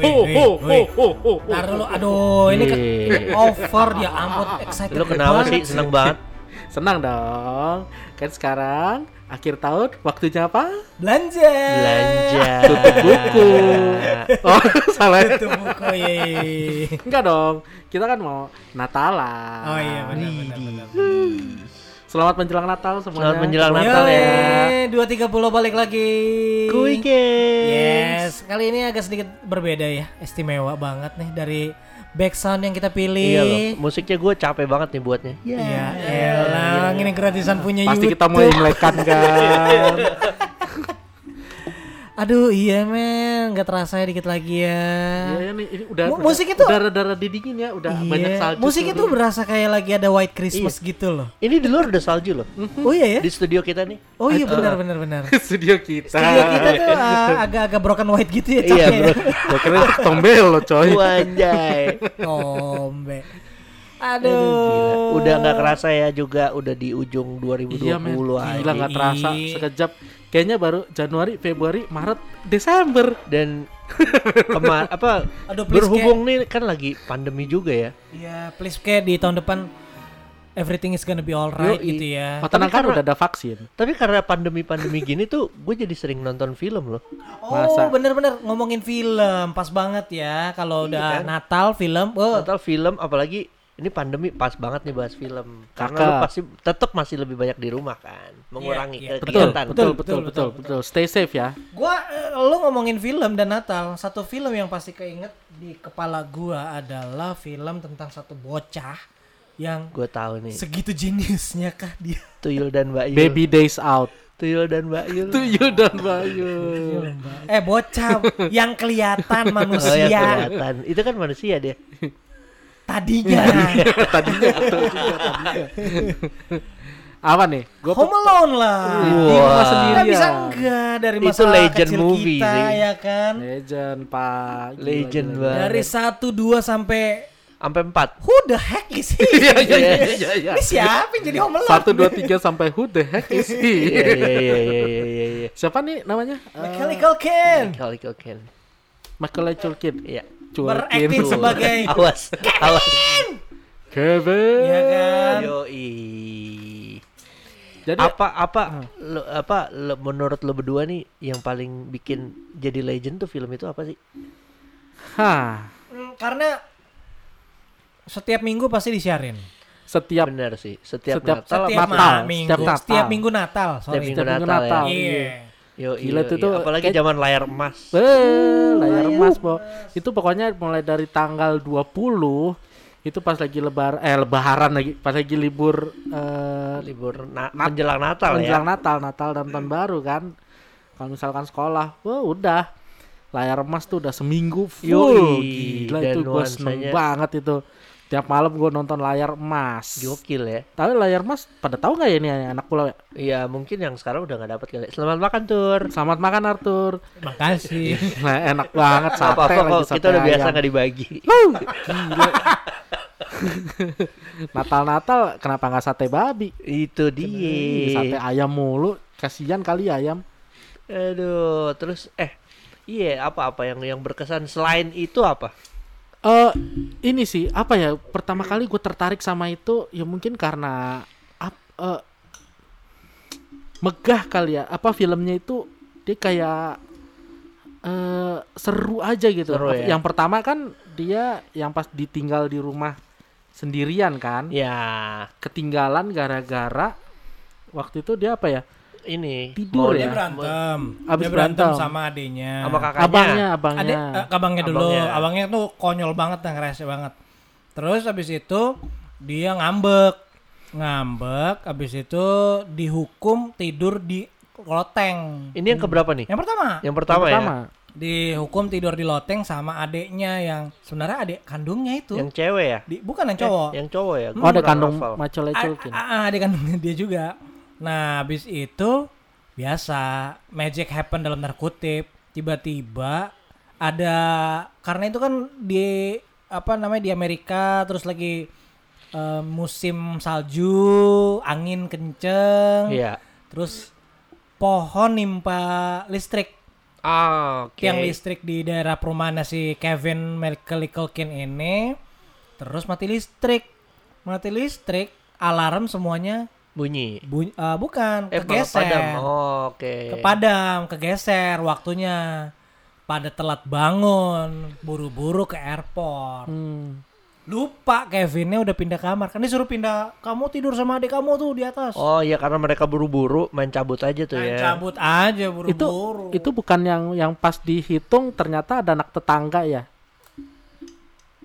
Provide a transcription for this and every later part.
Ntar dulu, aduh ini ke over dia ampun excited Lu kenapa banget sih seneng banget? Senang dong. Kan sekarang akhir tahun waktunya apa? Belanja. Belanja. Tutup buku. Oh, salah. Tutup buku ye. Enggak dong. Kita kan mau Natalan. Oh iya benar benar benar. Selamat menjelang Natal semuanya. Selamat menjelang Natal ya. Dua tiga puluh balik lagi. Kui Games. Yes, kali ini agak sedikit berbeda ya, istimewa banget nih dari background yang kita pilih. Iya loh, musiknya gue capek banget nih buatnya. Iya, elah, ini gratisan punya Pasti YouTube. kita mau imlekan kan. Aduh, iya men, nggak terasa ya dikit lagi ya. Iya ini, ini udah udah- musik itu- udah rada rada dingin ya, udah Iya. banyak salju. Musik itu turun. berasa kayak lagi ada White Christmas gitu loh. Ini di luar udah salju loh. Oh iya ya? Di studio kita nih. Oh iya benar benar benar. studio kita. Studio kita tuh uh, agak-agak broken white gitu ya, Iya, bro. ya. Gua kira itu tombel lo coy. Wanjay. Tombe. Aduh, Aduh. gila. Udah nggak kerasa ya juga udah di ujung 2020 Iya men, gila nggak terasa sekejap. Kayaknya baru Januari, Februari, Maret, Desember. Dan kemar apa Aduh, berhubung nih kan lagi pandemi juga ya. Iya, please kayak di tahun depan everything is gonna be alright Yoi. gitu ya. Oh, tenang Tapi kan karena- udah ada vaksin. Tapi karena pandemi-pandemi gini tuh gue jadi sering nonton film loh. Oh, Masa? bener-bener ngomongin film, pas banget ya. Kalau Iya udah kan? Natal film, oh, Nonton film apalagi ini pandemi pas banget nih bahas film. Karena Kakak. lu pasti tetap masih lebih banyak di rumah kan, mengurangi iya, eh, Betul, kegiatan. betul, betul, betul, betul, betul, betul. Stay safe ya. gua eh, lu ngomongin film dan Natal, satu film yang pasti keinget di kepala gua adalah film tentang satu bocah yang Gue tahu nih. segitu jeniusnya kah dia. Tuyul dan Mbak Yul. Baby days out. Tuyul dan Mbak Yul. Tuyul dan Bayu. Eh bocah yang kelihatan Oh ya manusia kelihatan. Itu kan manusia dia. Tadinya. tadinya betul juga tadinya. Apa nih? Gua Home Alone lah. di rumah sendirian. Nggak bisa enggak dari Itu masa legend kecil movie kita sih. ya kan. Legend, Pak. Gila, Legend gila, banget. Dari 1 2 sampai Sampai empat. who the heck is he? Iya, iya, iya, iya, iya. Ini siapa yang jadi Home Alone? Satu, dua, tiga sampai who the heck is Iya he? iya iya iya iya iya iya. Siapa nih namanya? Eh, Mechanical Ken. Kali Ken. Macaulay Culkin. Iya. Berakting Culkin. sebagai Awas. Awas. Kevin. ya kan. Yoi. Jadi apa apa lo, apa lo- menurut lo berdua nih yang paling bikin jadi legend tuh film itu apa sih? Hah, Hmm, karena setiap minggu pasti disiarin. setiap Bener sih. Setiap, Setiap- Natal Setiap Natal, ma- minggu, setiap Natal. setiap minggu Natal, Setiap sorry. minggu Setiap minggu Natal, Natal. ya. Iya. Yo, Gila iya, tuh apalagi kayak- zaman layar emas. Eh, layar emas, Bo. Itu pokoknya mulai dari tanggal 20 itu pas lagi lebar eh lebaran lagi, pas lagi libur eh libur na menjelang Natal menjelang ya. Natal, Natal dan tahun baru kan. Kalau misalkan sekolah, wah udah layar emas tuh udah seminggu full. Yoi, Gila itu gue seneng banget itu. Tiap malam gue nonton layar emas. Gokil ya. Tapi layar emas pada tahu nggak ya ini anak pulau ya? Iya, mungkin yang sekarang udah nggak dapat kali. Selamat makan, Tur. Selamat makan Arthur. Makasih. Nah, enak banget sate apa-apa lagi kok, sate kita udah biasa ayam. nggak dibagi. Natal-Natal kenapa nggak sate babi? Itu Ih, Sate dia. ayam mulu. Kasihan kali ayam. Aduh, terus eh iya apa-apa yang yang berkesan selain itu apa? Eh ini sih apa ya? Pertama kali gue tertarik sama itu ya mungkin karena ap, eh, megah kali ya. Apa filmnya itu dia kayak eh seru aja gitu. Seru ya? Yang pertama kan dia yang pas ditinggal di rumah sendirian kan, Ya, ketinggalan gara-gara waktu itu dia apa ya? Ini Tidur ya? Dia berantem. Abis dia berantem berantem. sama adiknya. sama kakaknya. Abangnya, abangnya. Adik, eh, abangnya dulu. Abangnya. Abangnya tuh konyol banget dan rese banget. Terus abis itu dia ngambek. Ngambek, abis itu dihukum tidur di loteng. Ini yang keberapa nih? Yang pertama, Yang pertama, Yang pertama. dihukum tidur di loteng sama adiknya yang sebenarnya adik kandungnya ya. itu. Yang cewek ya? Di, bukan yang cowok. Yang cowok ya? Oh ada kandung hafal. Macaulay A- Culkin. a- a- adik kandungnya dia juga. Nah, habis itu biasa magic happen dalam tanda kutip. Tiba-tiba ada karena itu kan di apa namanya di Amerika terus lagi eh, musim salju, angin kenceng, Iya. terus pohon nimpa listrik. Ah, oke. tiang listrik di daerah perumahan si Kevin Culkin ini terus mati listrik mati listrik alarm semuanya Bunyi. bunyi, eh, bukan Eh, kegeser padam. Oh, oke. kepadam kegeser waktunya pada telat bangun buru-buru ke airport Hmm. lupa Kevinnya udah pindah kamar kan disuruh pindah kamu tidur sama adik kamu tuh di atas Oh iya karena mereka buru-buru main cabut aja tuh Main ya. cabut aja Itu buru-buru itu bukan yang yang pas dihitung ternyata ada anak tetangga ya.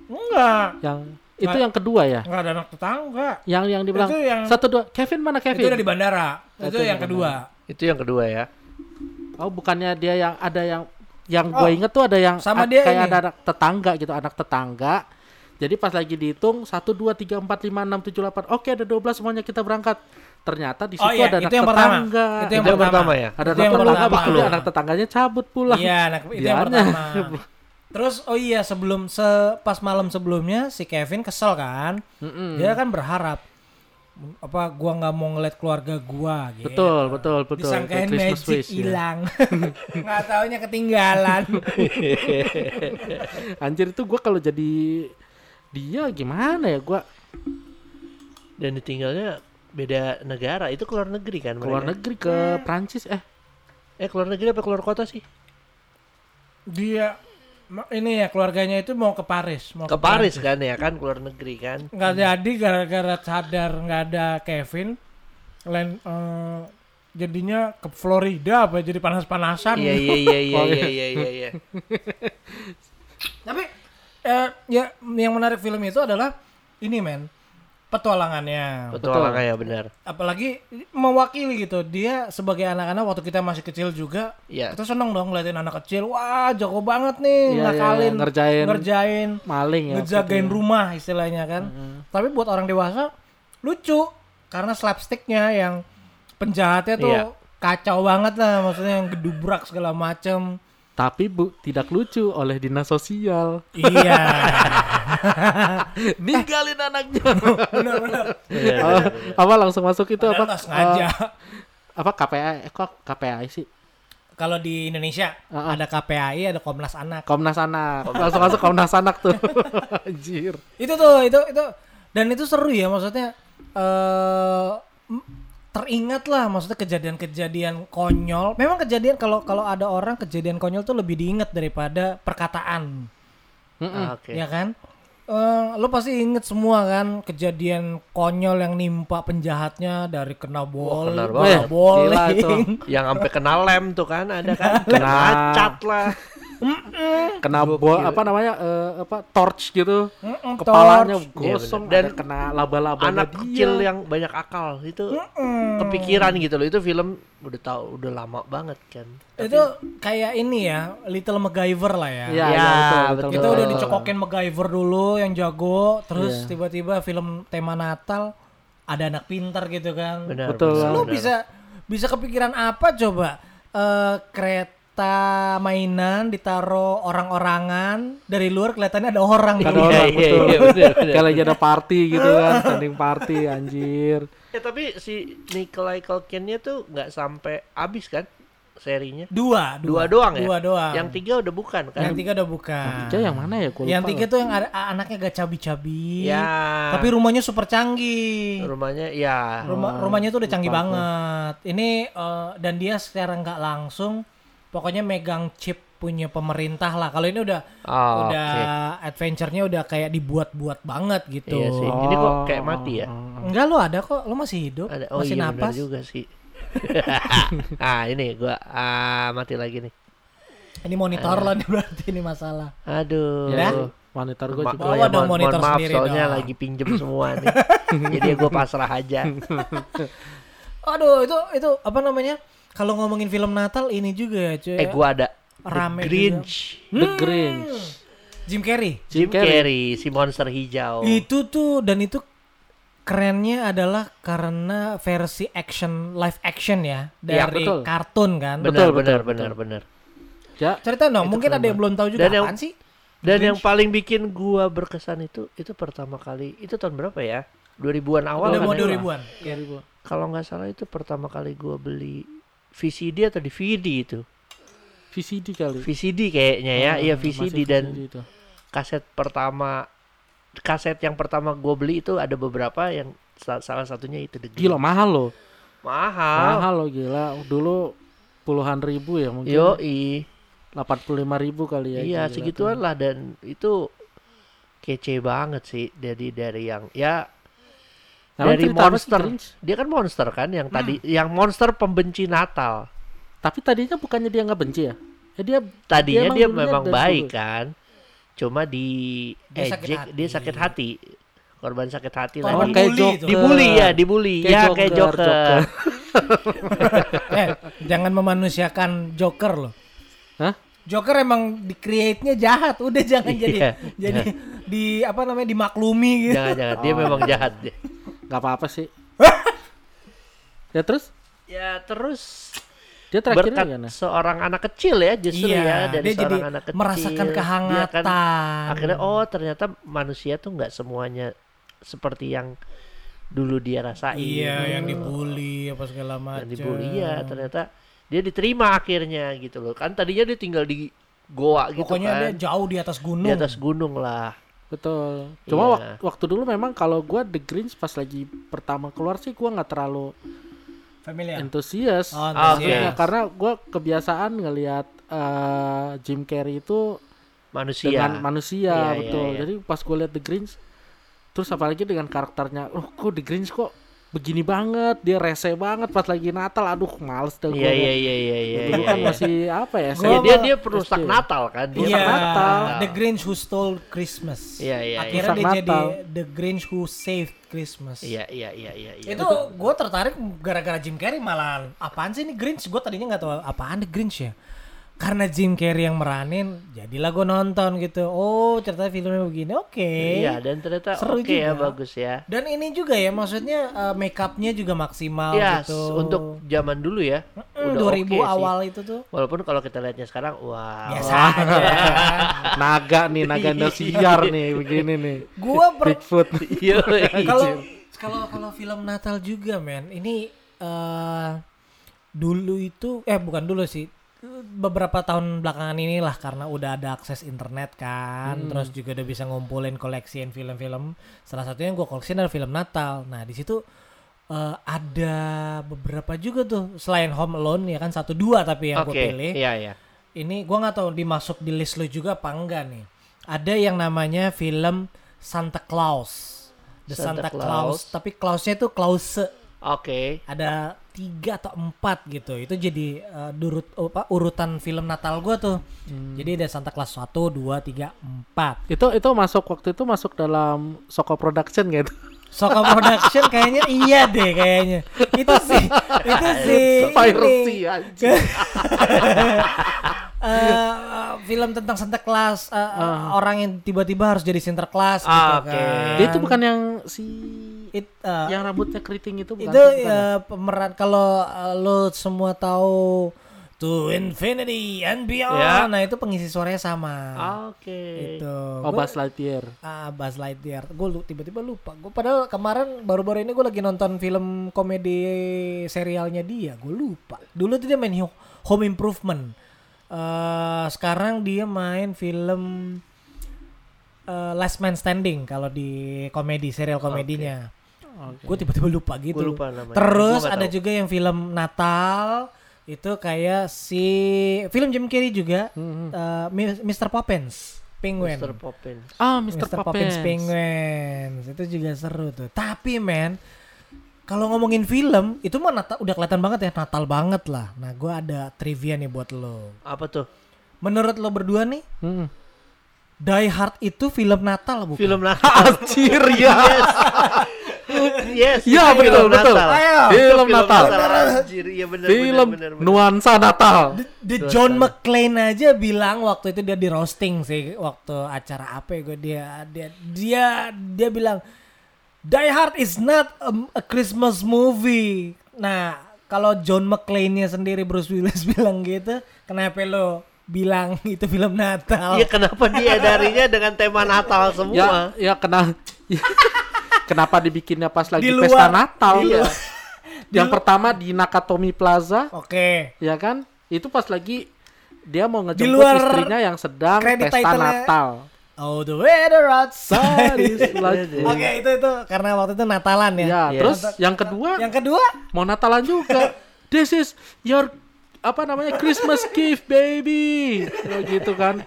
enggak Yang itu Nggak. yang kedua ya. enggak ada anak tetangga Yang yang dibilang Itu yang- satu dua Kevin mana itu Kevin? udah di bandara itu, Itu yang di kedua Itu yang kedua ya. Oh bukannya dia yang ada yang yang Oh, gue inget tuh ada yang sama dia kayak ini. ada anak tetangga gitu anak tetangga. Jadi pas lagi dihitung satu dua tiga empat lima enam tujuh delapan oke ada 12 semuanya kita berangkat. Ternyata di situ Oh iya, ada anak itu yang pertama. tetangga. Itu Itu yang yang pertama. pertama ya. Ada Itu yang anak tetangga pertama. itu anak tetangganya cabut pulang. Iya, anak itu yang pertama. Terus oh iya sebelum se pas malam sebelumnya si Kevin kesel kan. Mm-mm. Dia kan berharap apa gua nggak mau ngeliat keluarga gua gitu. Betul, betul, betul. Disangkain magic wish, ya. hilang. Nggak taunya ketinggalan. Anjir itu gue kalau jadi dia gimana ya gue Dan ditinggalnya beda negara. Itu keluar negeri kan keluar mereka? negeri ke Prancis eh Eh keluar negeri apa keluar kota sih? Dia ini ya keluarganya itu mau ke Paris, mau Ke Paris kan ya kan keluar negeri kan. nggak jadi gara-gara sadar nggak ada Kevin lain eh, jadinya ke Florida apa jadi panas-panasan Iya iya iya iya iya. iya iya. iya. tapi eh, ya yang menarik film itu adalah ini men petualangannya Petualangan ya benar. apalagi mewakili gitu dia sebagai anak-anak waktu kita masih kecil juga Iya. kita seneng dong ngeliatin anak kecil wah jago banget nih Iya, iya, ngakalin ngerjain ngerjain maling ya ngejagain itu. rumah istilahnya kan. Tapi buat orang dewasa lucu karena slapsticknya yang penjahatnya tuh Iya. kacau banget lah maksudnya yang gedubrak segala macem. Tapi bu tidak lucu oleh dinas sosial. Iya. ninggalin anaknya. Benar-benar. Benar, Oh, apa langsung masuk itu Padahal apa? nggak sengaja. eh, apa KPI eh, kok KPI sih? Kalau di Indonesia Ah, ah. ada KPAI, ada Komnas Anak. Komnas Anak. Langsung masuk Komnas Anak tuh. Anjir. Itu tuh, itu itu. Dan itu seru ya maksudnya eh m- teringat lah maksudnya kejadian-kejadian konyol. Memang kejadian kalau kalau ada orang kejadian konyol tuh lebih diingat daripada perkataan. Mm-mm. Ah, Oke. ya kan? Eh, lo pasti inget semua kan kejadian konyol yang nimpa penjahatnya dari kena bowling, benar kena bowling. Yang sampai kena lem tuh kan ada kan? Kena cat lah. Kena bo apa namanya eh, apa torch gitu Mm-mm, kepalanya torch. Iya, gosong bener. Dan kena laba-labanya Anak dia. kecil yang banyak akal itu Mm-mm. kepikiran gitu loh. Itu film udah tahu udah lama banget kan. Itu kayak ini ya, Little MacGyver lah ya. Iya, Ya, iya, betul, betul, betul. udah dicokokin MacGyver dulu yang jago, terus Iya. tiba-tiba film tema Natal ada anak pintar gitu kan. Benar. Betul. benar, Lu benar. bisa bisa kepikiran apa coba? Eh kereta mainan ditaruh orang-orangan dari luar kelihatannya ada orang Ada di Iya, orang, iya, betul. iya, benar. Kayak lagi ada party gitu kan, standing party anjir. Ya tapi si Nikolai Culkin-nya tuh nggak sampai habis kan serinya. Dua, Dua doang ya? Dua doang. Yang tiga udah bukan kan? yang tiga udah bukan. Tiga yang mana ya? Gua Yang tiga tuh yang ada anaknya gak cabi-cabi. Ya. Tapi rumahnya super canggih. rumahnya ya. Rumah rumahnya tuh udah canggih lupa aku. banget. Ini eh, dan dia secara nggak langsung pokoknya megang chip punya pemerintah lah. Kalau ini udah Oh, udah oke. adventure-nya udah kayak dibuat-buat banget gitu. Iya sih. Ini kok kayak mati ya? Enggak lo ada kok, lo masih hidup, Ada. Oh masih iya napas. juga sih. ah ini gua ah, mati lagi nih. Ini monitor Eh. lo nih berarti ini masalah. Aduh. Ya? Monitor gue Ma- juga. Bawa oh ya, dong mohon- monitor mohon maaf, sendiri soalnya dong. lagi pinjem semua nih. Jadi gue pasrah aja. Aduh, itu itu apa namanya? Kalau ngomongin film Natal ini juga ya, cuy. Eh gua ada Rame The Grinch. The Grinch. Jim Carrey. Jim Carrey. Carrey, si monster hijau. Itu tuh dan itu kerennya adalah karena versi action live action ya Iya, dari betul. kartun kan. Betul, benar, betul, benar, betul. benar. Ya, Cerita dong, mungkin keren ada yang belum tahu juga Dan yang- apaan sih? Dan Grinch. yang paling bikin gua berkesan itu itu pertama kali itu tahun berapa ya? 2000-an awal Udah kan mau ya? 2000-an. Iya, ribu. Kalau nggak salah itu pertama kali gua beli VCD atau DVD itu. VCD kali. VCD kayaknya ya, iya Ah, masih VCD dan itu. kaset pertama kaset yang pertama gue beli itu ada beberapa yang sa- salah satunya itu The Gila mahal loh. mahal Mahal loh gila. Dulu puluhan ribu ya mungkin. yo i 85 ribu kali ya. iya segituan lah dan itu kece banget sih dari dari yang ya Namanya dari sih, monster Grinch? dia kan monster kan yang tadi Hmm. yang monster pembenci Natal Tapi tadinya bukannya dia nggak benci ya? Ya dia tadinya dia, dulunya memang baik dulu. kan cuma di Dia sakit ejek hati. dia sakit hati korban sakit hati Oh, lagi kayak Joker. dibully ya dibully Kayak ya kayak Joker, Joker, Joker. eh, jangan memanusiakan Joker loh. Hah? Joker emang di create-nya jahat, udah jangan jadi Iya, jadi di apa namanya dimaklumi gitu. jangan jangan dia Oh. memang jahat dia. Nggak apa-apa sih. ya terus ya terus dia terakhirnya berkat gimana? seorang anak kecil ya justru Iya, ya dari dia jadi seorang anak kecil merasakan dia kehangatan. kan akhirnya oh ternyata manusia tuh nggak semuanya seperti yang dulu dia rasain Iya, yang dibully apa segala macam. yang dibully ya ternyata dia diterima akhirnya gitu loh kan tadinya dia tinggal di goa gitu Pokoknya kan dia jauh di atas gunung. di atas gunung lah Betul. Cuma Iya. wak- waktu dulu memang kalau gua The Grinch pas lagi pertama keluar sih gua nggak terlalu Familiar. antusias. Oh, Ah, Maksudnya oke. karena gua kebiasaan ngelihat eh, Jim Carrey itu manusia dengan manusia Iya, iya, betul. iya. Jadi pas gue lihat The Grinch terus apalagi dengan karakternya, oh kok The Grinch kok begini banget, dia rese banget pas lagi Natal. Aduh, males dah iya gua. iya iya iya iya Dulu iya, kan iya. masih apa ya? Ya, Gua- dia dia perusak. Natal kan dia Iya, perusak Natal. The Grinch Who Stole Christmas. Iya, iya, Akhirnya iya. dia Rusak jadi. The Grinch Who Saved Christmas. iya iya iya iya iya. Itu gue tertarik gara-gara Jim Carrey malah apaan sih ini Grinch? Gue tadinya nggak tahu apaan The Grinch ya. Karena Jim Carrey yang meranin, jadilah gue nonton gitu. Oh, ternyata filmnya begini. Oke. Iya dan ternyata Seru oke ya juga. bagus ya. Dan ini juga ya, maksudnya uh, make upnya juga maksimal Ya gitu. untuk zaman dulu ya. Hmm, udah 2000 oke sih. awal itu tuh. Walaupun kalau kita lihatnya sekarang wow. Biasa aja. Naga nih, naga Indosiar nih, begini nih. Gua per- Bigfoot. Iya. kalau kalau kalau film Natal juga men ini eh dulu itu eh bukan dulu sih beberapa tahun belakangan inilah karena udah ada akses internet kan terus juga udah bisa ngumpulin koleksiin film-film salah satunya yang gue koleksi adalah film Natal nah di situ eh, ada beberapa juga tuh selain Home Alone ya kan satu dua tapi yang Oke. gue pilih Iya iya. ini gua nggak tahu dimasuk di list lu juga apa enggak nih. Ada yang namanya film Santa Claus. The Santa Santa, Claus. Claus, tapi Clausnya itu Clause. Oke. Ada tiga atau empat gitu. Itu jadi eh, durut apa, urutan film Natal gua tuh. Jadi ada Santa Claus 1, 2, 3, 4. itu itu masuk waktu itu masuk dalam Soko Production gitu. Soka Production kayaknya iya deh kayaknya. Itu sih, itu sih. Piracy ini. anjing. Eh, film tentang Santa Claus eh, eh, orang yang tiba-tiba harus jadi Sinterklas gitu Ah, oke. kan. Dia itu bukan yang si It, eh, yang rambutnya keriting itu bukan itu bukan ya? eh, pemeran kalau eh, lo semua tahu To Infinity and Beyond. Ya. Nah, itu pengisi suaranya sama. Oke. Itu. Oh, Gua- Buzz Lightyear. Ah, Buzz Lightyear. Gue tiba-tiba lupa. Gue padahal kemarin baru-baru ini gue lagi nonton film komedi serialnya dia. Gue lupa. Dulu tuh dia main Ho- Home Improvement. Eh sekarang dia main film eh, Last Man Standing kalau di komedi serial komedinya. Oke. Gue tiba-tiba lupa gitu. Gua lupa namanya. Terus ada tahu. juga yang film Natal itu kayak si film Jim Carrey juga Mhm. eh, Mi- Mr. Poppins Penguin. Mr. Poppins. Ah, Mr. Mr. Poppins Poppins. Penguins itu juga seru tuh. Tapi men, kalau ngomongin film itu mah Natal, udah kelihatan banget ya Natal banget lah. Nah, gua ada trivia nih buat lo. Apa tuh? Menurut lo berdua nih, Hmm. Die Hard itu film Natal bukan? Film Natal. Anjir ya. Yes. Iya, betul, film betul. Natal. Film Natal. Anjir, iya Film benar. nuansa Natal. The John McClane aja bilang waktu itu dia di roasting sih waktu acara apa ya gue dia dia dia dia bilang Die Hard is not a, a Christmas movie. Nah kalau John McClane-nya sendiri Bruce Willis bilang gitu, kenapa lo bilang itu film Natal? Iya kenapa dia darinya dengan tema Natal Ya, semua? ya kena Kenapa dibikinnya pas lagi Di pesta luar. Natal? Di luar. Yang pertama di Nakatomi Plaza, Oke. ya kan? Itu pas lagi dia mau ngejemput luar istrinya yang sedang pesta. Natal. Oh the weather outside. Sadis lagi. Oke itu itu karena waktu itu Natalan ya. Ya, Iya. terus yang kedua Yang kedua mau Natalan juga. This is your apa namanya Christmas gift baby. Ya, gitu kan.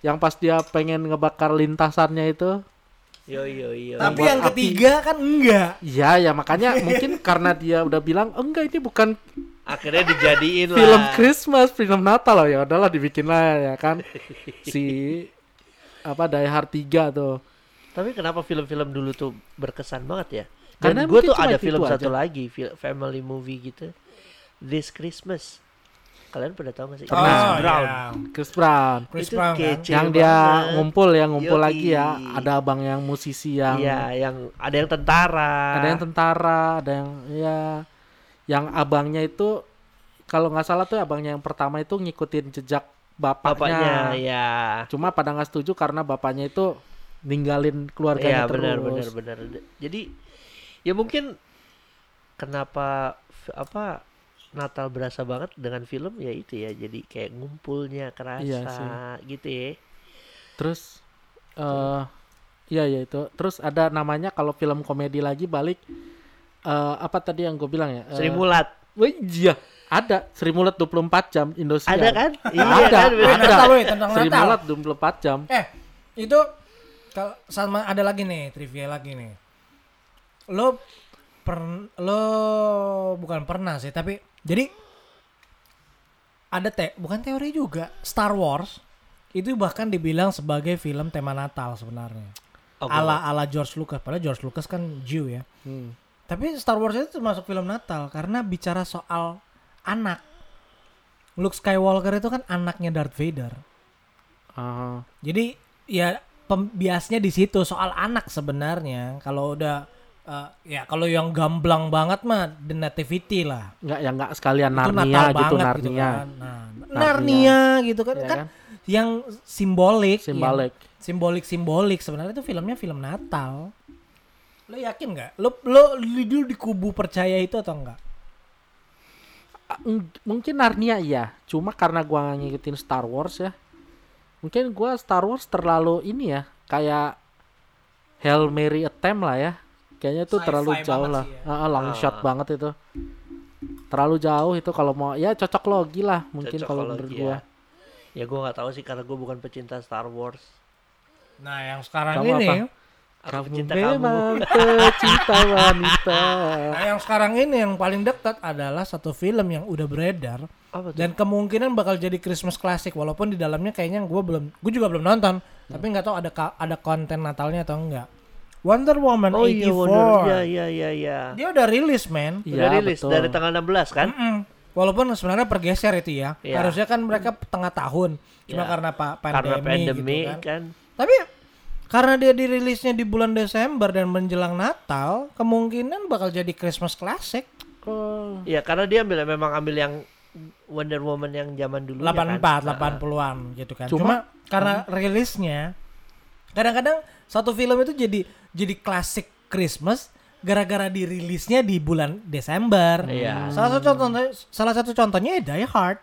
Yang pas dia pengen ngebakar lintasannya itu. Yo yo yo. tapi yang api. ketiga kan enggak. Ya ya makanya mungkin karena dia udah bilang enggak ini bukan Akhirnya dijadiin film lah. Christmas, film Natal loh ya udahlah dibikin lah ya kan. Si apa Die Hard 3 tuh. Tapi kenapa film-film dulu tuh berkesan banget ya? Karena Dan gue mungkin tuh ada film aja. satu lagi, fil- family movie gitu. This Christmas. Kalian pada tahu gak sih? Pernah. Chris Oh, Brown. iya. Chris Brown. Chris Itu Brown kan. yang dia banget. ngumpul ya ngumpul Yoi. lagi ya ada abang yang musisi yang Iya, yang ada yang tentara. ada yang tentara ada yang ya yang abangnya itu kalau nggak salah tuh abangnya yang pertama itu ngikutin jejak bapaknya, bapaknya, ya. cuma pada nggak setuju karena bapaknya itu ninggalin Iya, keluarganya terus benar benar benar. Jadi ya mungkin kenapa apa Natal berasa banget dengan film ya itu ya. Jadi kayak ngumpulnya kerasa Iya sih. gitu ya. terus eh iya ya itu terus ada namanya kalau film komedi lagi balik eh apa tadi yang gue bilang ya Eh, Sri Mulat. wah, iya ada Sri Mulat 24 jam Indosiar Ada kan? Iya ada kan? ada Natal, weh, tentang Sri Natal. Mulat 24 jam Eh, itu kalau sama ada lagi nih trivia lagi nih. Lo per lo bukan pernah sih, tapi jadi ada te bukan teori juga Star Wars itu bahkan dibilang sebagai film tema Natal sebenarnya. Oh, ala ala George Lucas, padahal George Lucas kan Jew ya. Hmm. Tapi Star Wars itu termasuk film Natal karena bicara soal anak. Luke Skywalker itu kan anaknya Darth Vader. Ah, Jadi ya pembiasnya di situ soal anak sebenarnya. Kalau udah eh, ya kalau yang gamblang banget mah The Nativity lah. nggak ya nggak sekalian Itu Narnia Natal gitu banget Narnia gitu kan. Nah, Narnia gitu kan Ya kan kan? yang simbolik, Simbolik. simbolik simbolik sebenarnya itu filmnya film Natal. Lo yakin nggak? Lo lo dulu di kubu percaya itu atau enggak? Ah, mungkin Narnia iya cuma karena gua ngikutin Star Wars ya mungkin gua Star Wars terlalu ini ya kayak Hail Mary attempt lah ya kayaknya itu terlalu jauh lah ya. Ah, ah, long Ah. shot banget itu terlalu jauh itu kalau mau ya cocok logi lah mungkin kalau menurut Cocokologi gua ya. Ya gue nggak tahu sih karena gue bukan pecinta Star Wars. Nah, yang sekarang Kamu ini apa? Aku kamu pecinta memang kamu. pecinta wanita Nah, yang sekarang ini yang paling dekat adalah satu film yang udah beredar Apa dan kemungkinan bakal jadi Christmas classic walaupun di dalamnya kayaknya gue belum gue juga belum nonton tapi nggak tahu ada ada konten Natalnya atau enggak Wonder Woman oh 84 iya Wonder. Iya iya iya iya. dia udah rilis man Udah Iya, rilis betul. dari tanggal 16 kan? Mm-mm. walaupun sebenarnya pergeser itu ya Iya. harusnya kan mereka tengah tahun cuma Iya. karena pa- Karena pandemi, pandemi gitu kan. kan. tapi karena dia dirilisnya di bulan Desember dan menjelang Natal kemungkinan bakal jadi Christmas classic oh Iya karena dia ambil memang ambil yang Wonder Woman yang zaman dulu 84, kan? 80-an gitu kan. Cuma- Cuma, karena rilisnya kadang-kadang satu film itu jadi jadi klasik Christmas gara-gara dirilisnya di bulan Desember. Iya. Salah satu contohnya salah satu contohnya ya Die Hard.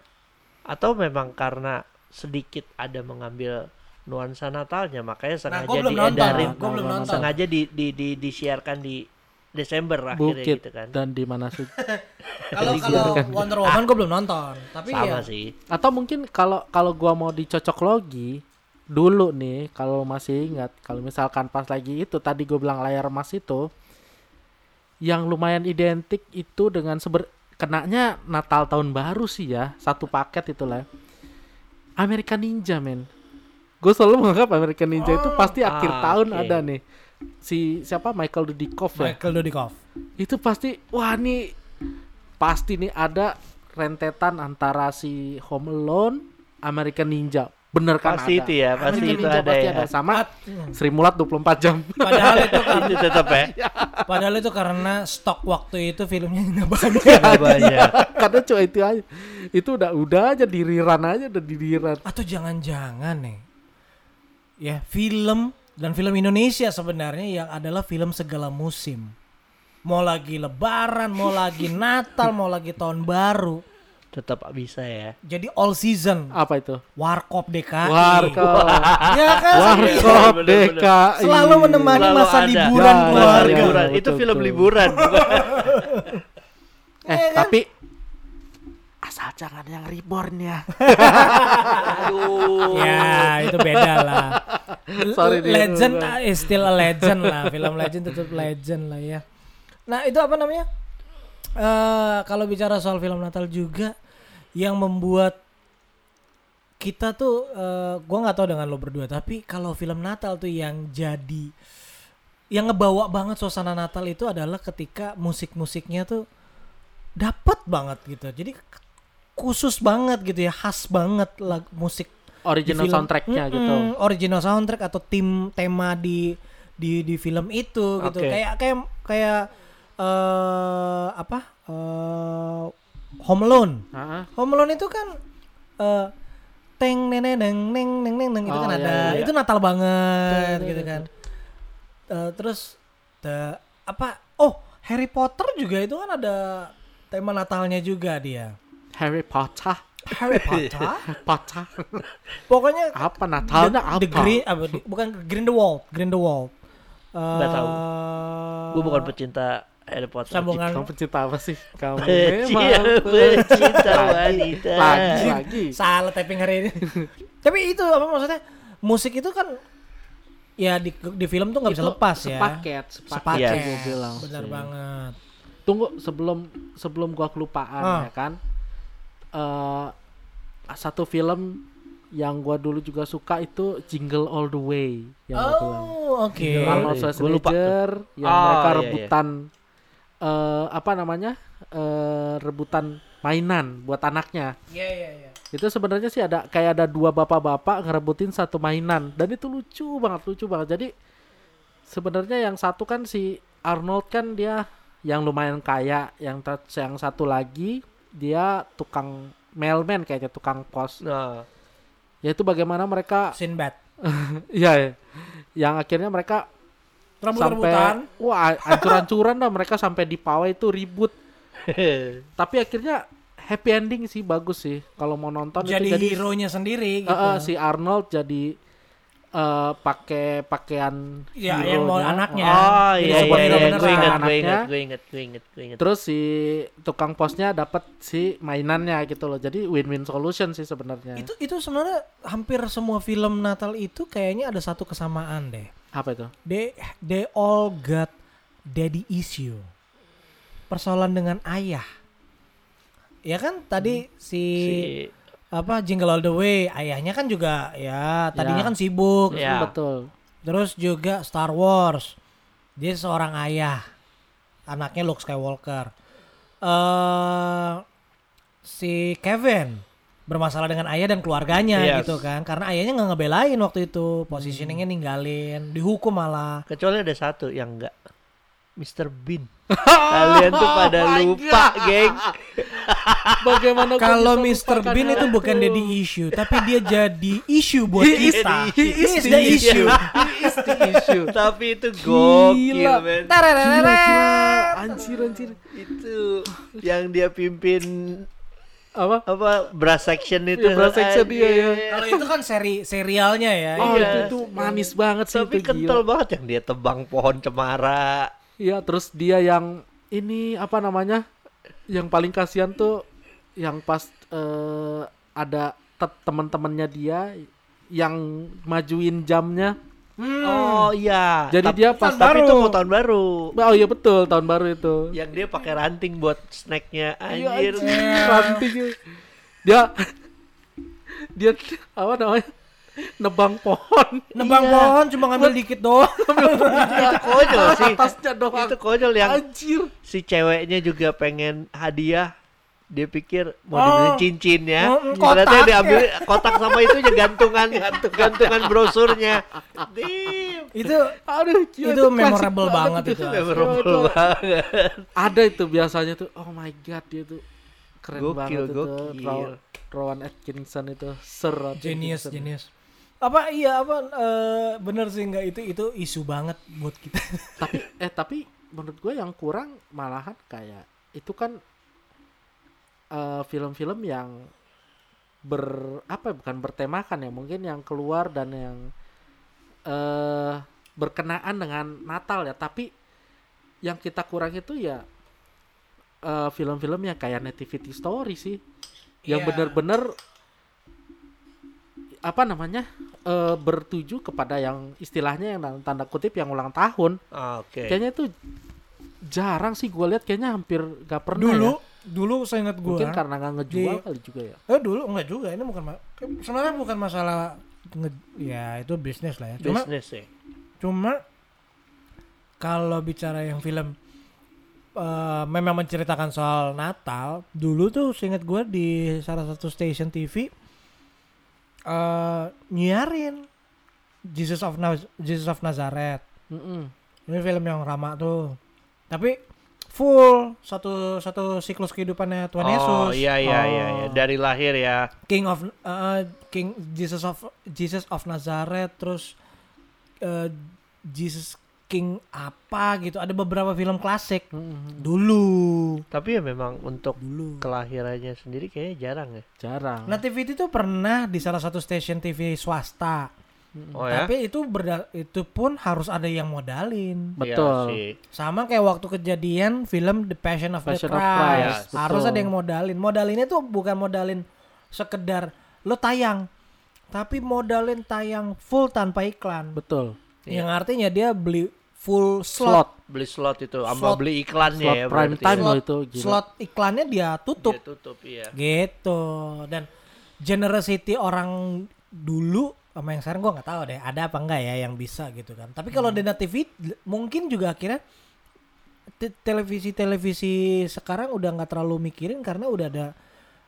Atau memang karena sedikit ada mengambil nuansa Natalnya makanya sengaja gua belum nonton, diedarin, gua belum nonton. sengaja di, di, di, disiarkan di Desember akhirnya bukit gitu kan. dan di mana sih Kalau kalau Wonder Woman gue belum nonton, tapi Sama ya sih. atau mungkin kalau kalau gua mau dicocok logi dulu nih kalau masih ingat kalau misalkan pas lagi itu tadi gue bilang layar emas itu yang lumayan identik itu dengan seber kenanya Natal tahun baru sih ya satu paket itulah. American Ninja men. Gue selalu menganggap American Ninja itu pasti akhir ah, tahun oke. ada nih. Si siapa? Michael Dudikoff ya? Michael Dudikoff. itu pasti wah nih pasti nih ada rentetan antara si Home Alone American Ninja bener kan Pasti ada. itu ya, pasti itu Ninja ada pasti ya. ada sama. Sri Mulat 24 jam Padahal itu itu tetap ya. padahal itu karena stok waktu itu filmnya nggak banyak. Nggak banyak. karena cuma itu aja itu udah udah aja diriran aja udah diriran Atau jangan-jangan nih. Ya, film dan film Indonesia sebenarnya yang adalah film segala musim. Mau lagi lebaran, mau lagi Natal, mau lagi tahun baru. Tetap bisa ya. Jadi all season Apa itu? Warkop DKI. Warkop. Ya kan? Warkop DKI. Selalu menemani Selalu masa ada. liburan Ya, Masa keluarga. liburan. Betul, Itu film liburan. Eh, Iya kan? tapi asal jangan yang reborn ya. Aduh. Ya, itu beda lah. Sorry, legend ah, is still a legend lah. Film legend tetap legend lah ya. Nah, itu apa namanya? Eh kalau bicara soal film Natal juga yang membuat kita tuh eh gua nggak tahu dengan lo berdua, tapi kalau film Natal tuh yang jadi yang ngebawa banget suasana Natal itu adalah ketika musik-musiknya tuh dapat banget gitu. Jadi khusus banget gitu ya, khas banget lag, musik Original soundtracknya Mm-mm, gitu. Original soundtrack atau tim tema di di di film itu gitu. Kayak kayak kayak eh apa? eh Home Alone. Heeh. Home Alone itu kan eh teng neng neng neng neng neng neng neng itu Oh, kan iya, ada. iya. Itu Natal banget gitu kan. Eh, terus the apa? Oh, Harry Potter juga itu kan ada tema Natalnya juga dia. Harry Potter. Harry Potter. Potter. Pokoknya apa Natalnya the, apa? the green apa bukan Grindelwald, Grindelwald. Nggak tahu. Eh, Gue bukan pecinta Harry Potter. sambungan Kamu pecinta apa sih? Kamu memang pecinta Lagi, wanita. Lagi, lagi. salah typing hari ini. Tapi itu apa maksudnya? Musik itu kan ya di di film tuh nggak bisa lepas ya. Sepaket, sepaket. Sepaket. Iya, gua bilang Benar sih. banget. Tunggu sebelum sebelum gua kelupaan Ah. ya kan. eh satu film yang gua dulu juga suka itu Jingle All the Way yang gua bilang. Oh, oke. Jingle Arnold. Schwarzenegger yang Oh, mereka iya, iya. Eh apa namanya? eh rebutan mainan buat anaknya. Iya, iya, iya. Itu sebenarnya sih ada kayak ada dua bapak-bapak ngerebutin satu mainan dan itu lucu banget, lucu banget. Jadi sebenarnya yang satu kan si Arnold kan dia yang lumayan kaya, yang ter- yang satu lagi dia tukang mailman kayaknya tukang pos. Nah, Yaitu bagaimana mereka Sinbad. Iya, ya. Yang akhirnya mereka Rambut-rambutan. sampai wah ancur-ancuran dah mereka sampai di pawai itu ribut. Tapi akhirnya happy ending sih bagus sih kalau mau nonton itu Jadi, jadi hero-nya sendiri gitu. eh, si Arnold jadi eh pakai pakaian Iya, yang mau anaknya. Oh Jadi iya iya iya, beneran. gue ingat, gue ingat, gue ingat, gue ingat, gue ingat. Terus si tukang posnya dapat si mainannya gitu loh. Jadi win-win solution sih sebenarnya. Itu itu sebenarnya hampir semua film Natal itu kayaknya ada satu kesamaan deh. Apa itu? They they all got daddy issue. Persoalan dengan ayah. Ya kan tadi si, Si apa Jingle All the Way, ayahnya kan juga ya tadinya Ya. kan sibuk. Ya. Betul. Terus juga Star Wars. Dia seorang ayah. Anaknya Luke Skywalker. eh si Kevin bermasalah dengan ayah dan keluarganya Yes. gitu kan. Karena ayahnya nggak ngebelain waktu itu. Positioningnya ninggalin, dihukum malah. kecuali ada satu yang enggak. Mr. Bean. Kalian tuh pada lupa, geng. Bagaimana Kalau Mr. Bean itu bukan daddy issue, tapi dia jadi issue buat He kita. he is He is the the issue. He is the issue. Tapi itu gokil, Gila. men. Gila, gila. Anjir, anjir. Itu yang dia pimpin Apa? apa brass section itu. Iya, brass section, Anjir. iya, iya. Kalau itu kan seri serialnya ya. Oh, Iya. itu tuh manis banget sih Tapi itu kental gila. banget yang dia tebang pohon cemara. Iya, terus dia yang ini apa namanya? Yang paling kasihan tuh yang pas eh, ada te- teman-temannya dia yang majuin jamnya. Oh iya. Jadi Tapi- dia pas tapi baru. itu mau tahun baru. Oh iya betul, tahun baru itu. Yang dia pakai ranting buat snacknya. Iya, Anjir. anjir, ranting. Dia dia apa namanya? Nebang pohon. Nebang Iya. pohon cuma ngambil dikit doang. itu konyol sih. Atasnya doang. Itu konyol yang Anjir. si ceweknya juga pengen hadiah dia pikir mau Oh. dibeli cincin ya ternyata kotak. dia ambil kotak sama itu gantungan gantungan brosurnya Damn. itu Aduh, gila, itu klasik memorable banget itu. memorable banget Ada itu biasanya tuh. Oh my god, dia tuh keren Gokil, banget itu. gokil. Rowan, Rowan Atkinson itu Rowan Genius, Atkinson. genius. Apa iya apa eh, bener sih enggak itu itu isu banget buat kita. Tapi eh tapi menurut gue yang kurang malahan kayak itu kan eh, film-film yang ber apa ya, bukan bertemakan ya mungkin yang keluar dan yang eh berkenaan dengan Natal ya tapi yang kita kurang itu ya eh, film-film yang kayak nativity story sih yang Iya. bener-bener apa namanya eh bertuju kepada yang istilahnya yang tanda kutip yang ulang tahun Ah, Oke. kayaknya itu jarang sih gue lihat kayaknya hampir gak pernah dulu ya. Dulu saya ingat gue mungkin karena nggak ngejual di- kali juga ya eh dulu enggak juga ini bukan sebenarnya bukan masalah nge- ya itu bisnis lah ya cuma Bisnis ya. cuma kalau bicara yang film eh, memang menceritakan soal Natal dulu tuh seingat gue di salah satu station TV eh nyiarin Jesus of Naz- Jesus of Nazareth Mm-mm. ini film yang ramah tuh tapi full satu satu siklus kehidupannya Tuhan oh Yesus iya iya iya iya. Oh. dari lahir ya. King of uh, King Jesus of Jesus of Nazareth terus uh, Jesus King apa gitu ada beberapa film klasik Mm-mm. dulu Tapi ya memang untuk dulu kelahirannya sendiri kayaknya jarang ya. jarang Nativity itu pernah di salah satu stasiun TV swasta Oh ya. tapi itu berda- itu pun harus ada yang modalin Iya betul sama kayak waktu kejadian film The Passion of Passion the of Christ Christ, harus betul. ada yang modalin modalinnya tuh bukan modalin sekedar lo tayang tapi modalin tayang full tanpa iklan betul Iya. yang artinya dia beli full slot slot Beli slot itu, sama beli iklannya slot ya. prime time ya. loh Slot- itu gila. slot iklannya dia tutup Dia tutup iya. gitu dan generosity orang dulu sama yang sekarang gua nggak tahu deh ada apa enggak ya yang bisa gitu kan tapi kalau Hmm. Dena TV mungkin juga akhirnya te- televisi-televisi sekarang udah nggak terlalu mikirin karena udah ada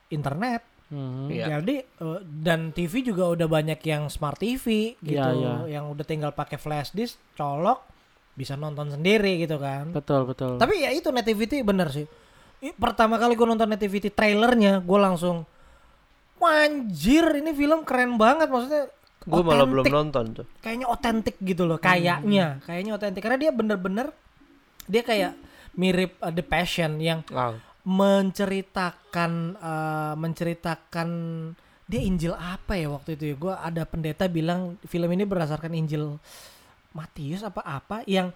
internet Mhm. Iya. jadi eh, dan TV juga udah banyak yang smart TV gitu Iya, iya. yang udah tinggal pakai flash disk colok bisa nonton sendiri gitu kan betul betul tapi ya itu nativity bener sih. Pertama kali gue nonton nativity trailernya, gue langsung, wanjir ini film keren banget maksudnya. Gue malah belum nonton tuh. Kayaknya otentik gitu loh, kayaknya, kayaknya otentik. Karena dia bener-bener dia kayak mirip uh, The Passion yang Ah, menceritakan uh, menceritakan dia Injil apa ya waktu itu ya? Gue ada pendeta bilang film ini berdasarkan Injil Matius apa apa yang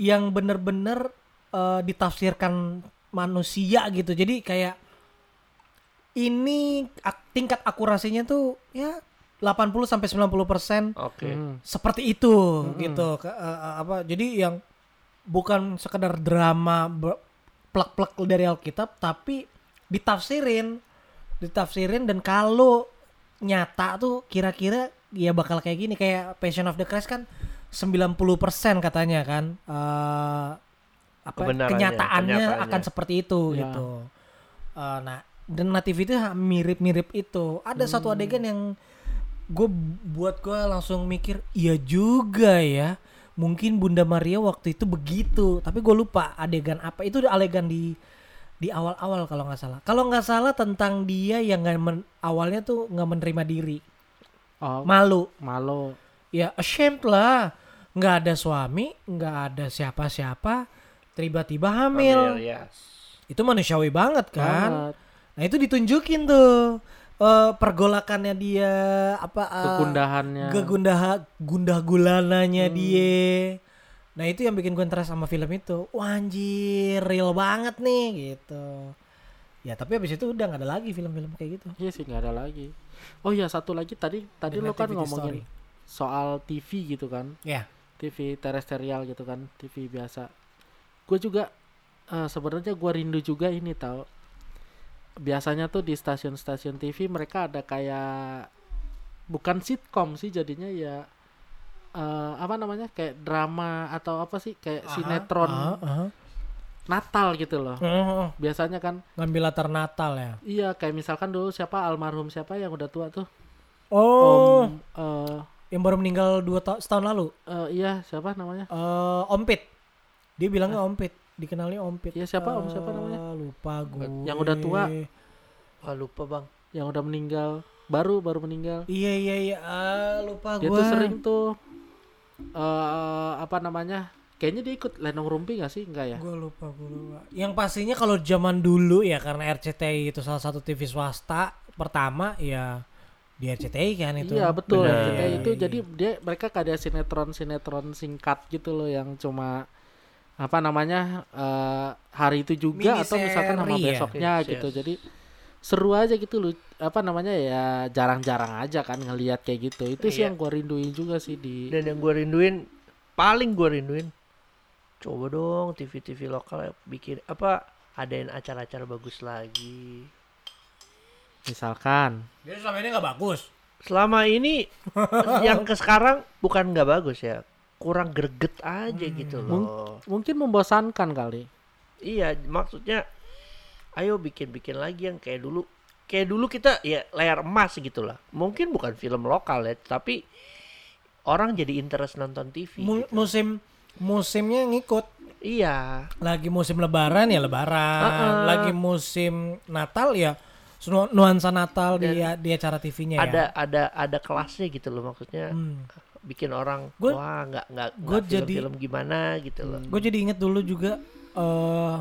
yang bener-bener uh, ditafsirkan manusia gitu. Jadi kayak ini ak- tingkat akurasinya tuh ya 80 sampai 90 persen Oke. Mhm. seperti itu gitu Ke- eh, apa jadi yang bukan sekedar drama plek-plek dari Alkitab tapi ditafsirin ditafsirin dan kalau nyata tuh kira-kira ya bakal kayak gini kayak Passion of the Christ kan 90% katanya kan eh apa Kebenarannya, kenyataannya kenyataannya. akan seperti itu Ya. gitu. Eh, nah dan nativity ha- mirip-mirip itu. Ada satu adegan yang gue buat gue langsung mikir iya juga ya mungkin Bunda Maria waktu itu begitu. Tapi gue lupa adegan apa. Itu adegan di di awal-awal kalau nggak salah. Kalau nggak salah tentang dia yang nggak men- awalnya tuh nggak menerima diri. Oh malu. malu. Ya ashamed lah. Nggak ada suami nggak ada siapa-siapa tiba-tiba hamil. Ambil, ya. itu manusiawi banget kan? Banget. nah itu ditunjukin tuh eh, pergolakannya dia apa eh, kegundahannya gegundah gundah gulananya Hmm. dia nah itu yang bikin gue interest sama film itu Wah, anjir real banget nih gitu ya tapi habis itu udah nggak ada lagi film-film kayak gitu Iya sih nggak ada lagi. Oh iya satu lagi tadi tadi The lo kan ngomongin Story. soal TV gitu kan, ya TV terestrial gitu kan, TV biasa. Gue juga eh, sebenarnya gue rindu juga ini tahu. Biasanya tuh di stasiun-stasiun TV mereka ada kayak bukan sitkom sih jadinya ya eh, apa namanya kayak drama atau apa sih kayak Aha, sinetron aha, aha. Natal gitu loh. Oh, Biasanya kan ngambil latar Natal ya? Iya kayak misalkan dulu siapa almarhum siapa yang udah tua tuh? Oh. Om eh, yang baru meninggal dua ta- setahun lalu? eh, iya siapa namanya? eh Om Pit. Dia bilangnya Om Pit dikenalnya Om Pit Iya, siapa Om? Siapa Eh, namanya? lupa gue Yang udah tua. Ah, lupa bang. Yang udah meninggal, baru baru meninggal. iya iya iya ah, lupa Dia gue tuh sering tuh eh apa namanya? kayaknya dia ikut Lenong Rumpi gak sih? Enggak ya? Gue lupa, gue lupa. Yang pastinya kalau zaman dulu ya karena RCTI itu salah satu TV swasta pertama ya di RCTI kan itu. Iya betul. Benar. Kayak itu Iya, jadi dia mereka kayak sinetron-sinetron singkat gitu loh yang cuma apa namanya eh, hari itu juga atau misalkan sama ya? besoknya Yes, gitu. yes. Jadi seru aja gitu loh. Apa namanya ya jarang-jarang aja kan ngelihat kayak gitu. Itu sih Iya. yang gua rinduin juga sih di Dan yang gue rinduin, paling gue rinduin, coba dong TV-TV lokal ya bikin apa adain acara-acara bagus lagi. misalkan Jadi selama ini nggak bagus. Selama ini yang ke sekarang bukan nggak bagus ya, kurang greget aja gitu loh. mungkin membosankan kali. Iya, maksudnya ayo bikin-bikin lagi yang kayak dulu. Kayak dulu kita ya layar emas gitu lah. Mungkin bukan film lokal ya, tapi orang jadi interest nonton TV. Mu- gitu. musim musimnya ngikut. Iya, Lagi musim lebaran ya lebaran. Uh-uh. Lagi musim Natal ya nu- nuansa Natal di di acara TV-nya ya. ada ada ada kelasnya gitu loh maksudnya. Hmm. Bikin orang Gua- wah nggak nggak nggak jadi- film-film gimana gitu loh. Gue jadi inget dulu juga eh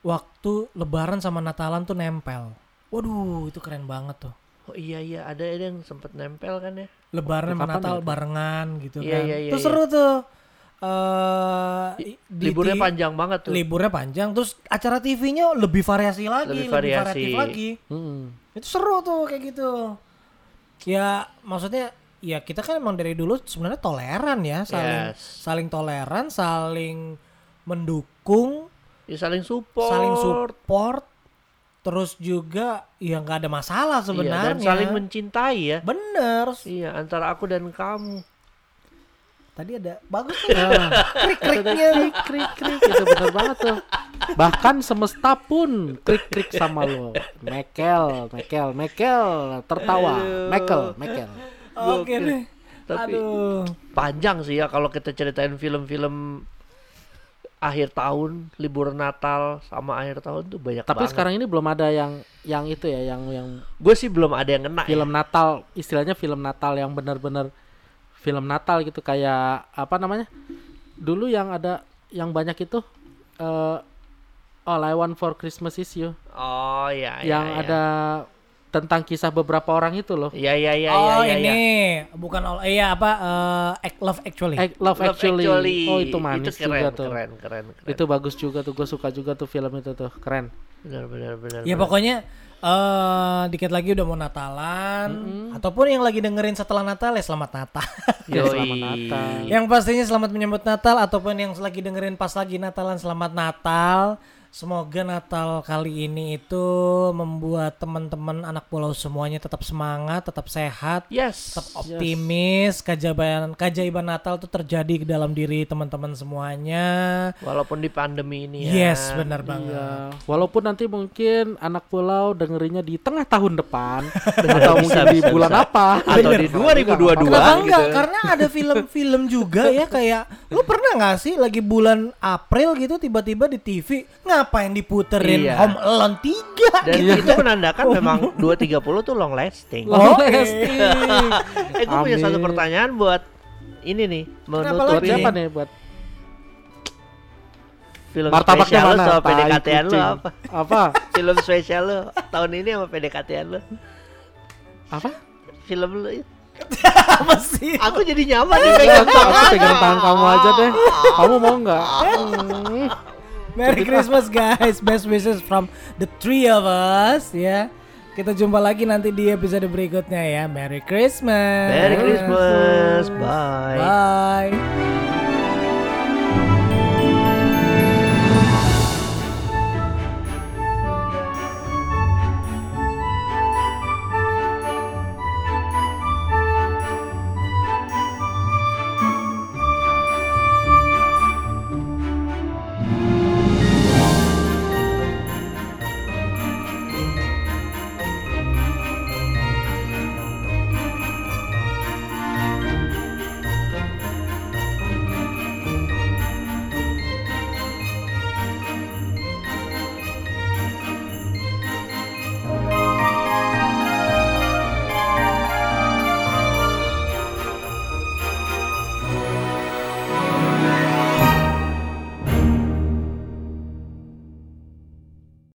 waktu Lebaran sama Natalan tuh nempel. Waduh, itu keren banget tuh. Oh iya iya ada ada yang sempet nempel kan ya. Lebaran sama Natal itu? barengan gitu Iya, kan. iya, iya, Itu iya. seru tuh. Eh di- Liburnya di- panjang banget tuh. Liburnya panjang terus acara TV-nya lebih variasi lagi, Lebih lebih, variasi. variatif lagi. Mm-mm. Itu seru tuh kayak gitu. Ya maksudnya ya kita kan emang dari dulu sebenarnya toleran ya, saling Yes. saling toleran, saling mendukung, Ya saling support. saling support. Terus juga ya nggak ada masalah Iya, sebenarnya. dan saling mencintai ya. Bener. Iya, antara aku dan kamu. Tadi ada bagus tuh. Ah, Krik-kriknya. krik krik krik itu bener banget tuh. Bahkan semesta pun krik krik sama lo. Mekel, Mekel, Mekel tertawa. Mekel, Mekel. Oke Gokil. deh. Tapi- Aduh. Panjang sih ya kalau kita ceritain film-film akhir tahun, libur Natal sama akhir tahun tuh banyak Tapi banget. sekarang ini belum ada yang yang itu ya, yang yang gue sih belum ada yang kena. ya. film Natal, istilahnya film Natal yang benar-benar film Natal gitu kayak apa namanya? Dulu yang ada yang banyak itu eh All I Want for Christmas Is You Oh iya, iya yang iya. ada tentang kisah beberapa orang itu loh. Iya iya iya oh iya, iya, ini iya. bukan all iya apa eh, Act Love Actually. Eh, Love, Love Actually. Oh itu manis keren, juga tuh. Keren, keren, keren. Itu bagus juga tuh. Gue suka juga tuh film itu tuh. Keren. benar benar benar. ya benar. pokoknya eh dikit lagi udah mau Natalan ataupun yang lagi dengerin setelah Natal ya selamat Natal. Ya, selamat Natal. yang pastinya selamat menyambut Natal ataupun yang lagi dengerin pas lagi Natalan selamat Natal. Semoga Natal kali ini itu membuat teman-teman anak pulau semuanya tetap semangat, tetap sehat, Yes. tetap optimis. Keajaiban keajaiban Natal tuh terjadi ke dalam diri teman-teman semuanya. Walaupun di pandemi ini ya. Yes, benar banget. Iya. Walaupun nanti mungkin anak pulau dengerinnya di tengah tahun depan atau Bisa, mungkin di bisa, bulan bisa. apa Atau Bener. di 2022. Kenapa gitu. enggak? Karena ada film-film juga ya kayak lu pernah nggak sih lagi bulan April gitu tiba-tiba di TV ngapain diputerin Iya. Home Alone 3 Dan gitu. itu menandakan memang 230 tuh long lasting. Long Oke. lasting. eh gue punya satu pertanyaan buat ini nih Kenapa Buat menutupi siapa nih buat film martabaknya spesial lo mana? sama Tai PDKT-an apa? Apa? Film spesial lo tahun ini sama PDKT-an lo? Apa? Film lo itu. apa sih? Aku jadi nyaman nih pegang aku pegang tangan kamu aja deh. Kamu mau nggak? Merry Christmas guys. Best wishes from the three of us ya. Kita jumpa lagi nanti di episode berikutnya ya. Merry Christmas. Merry Christmas. Bye. Bye.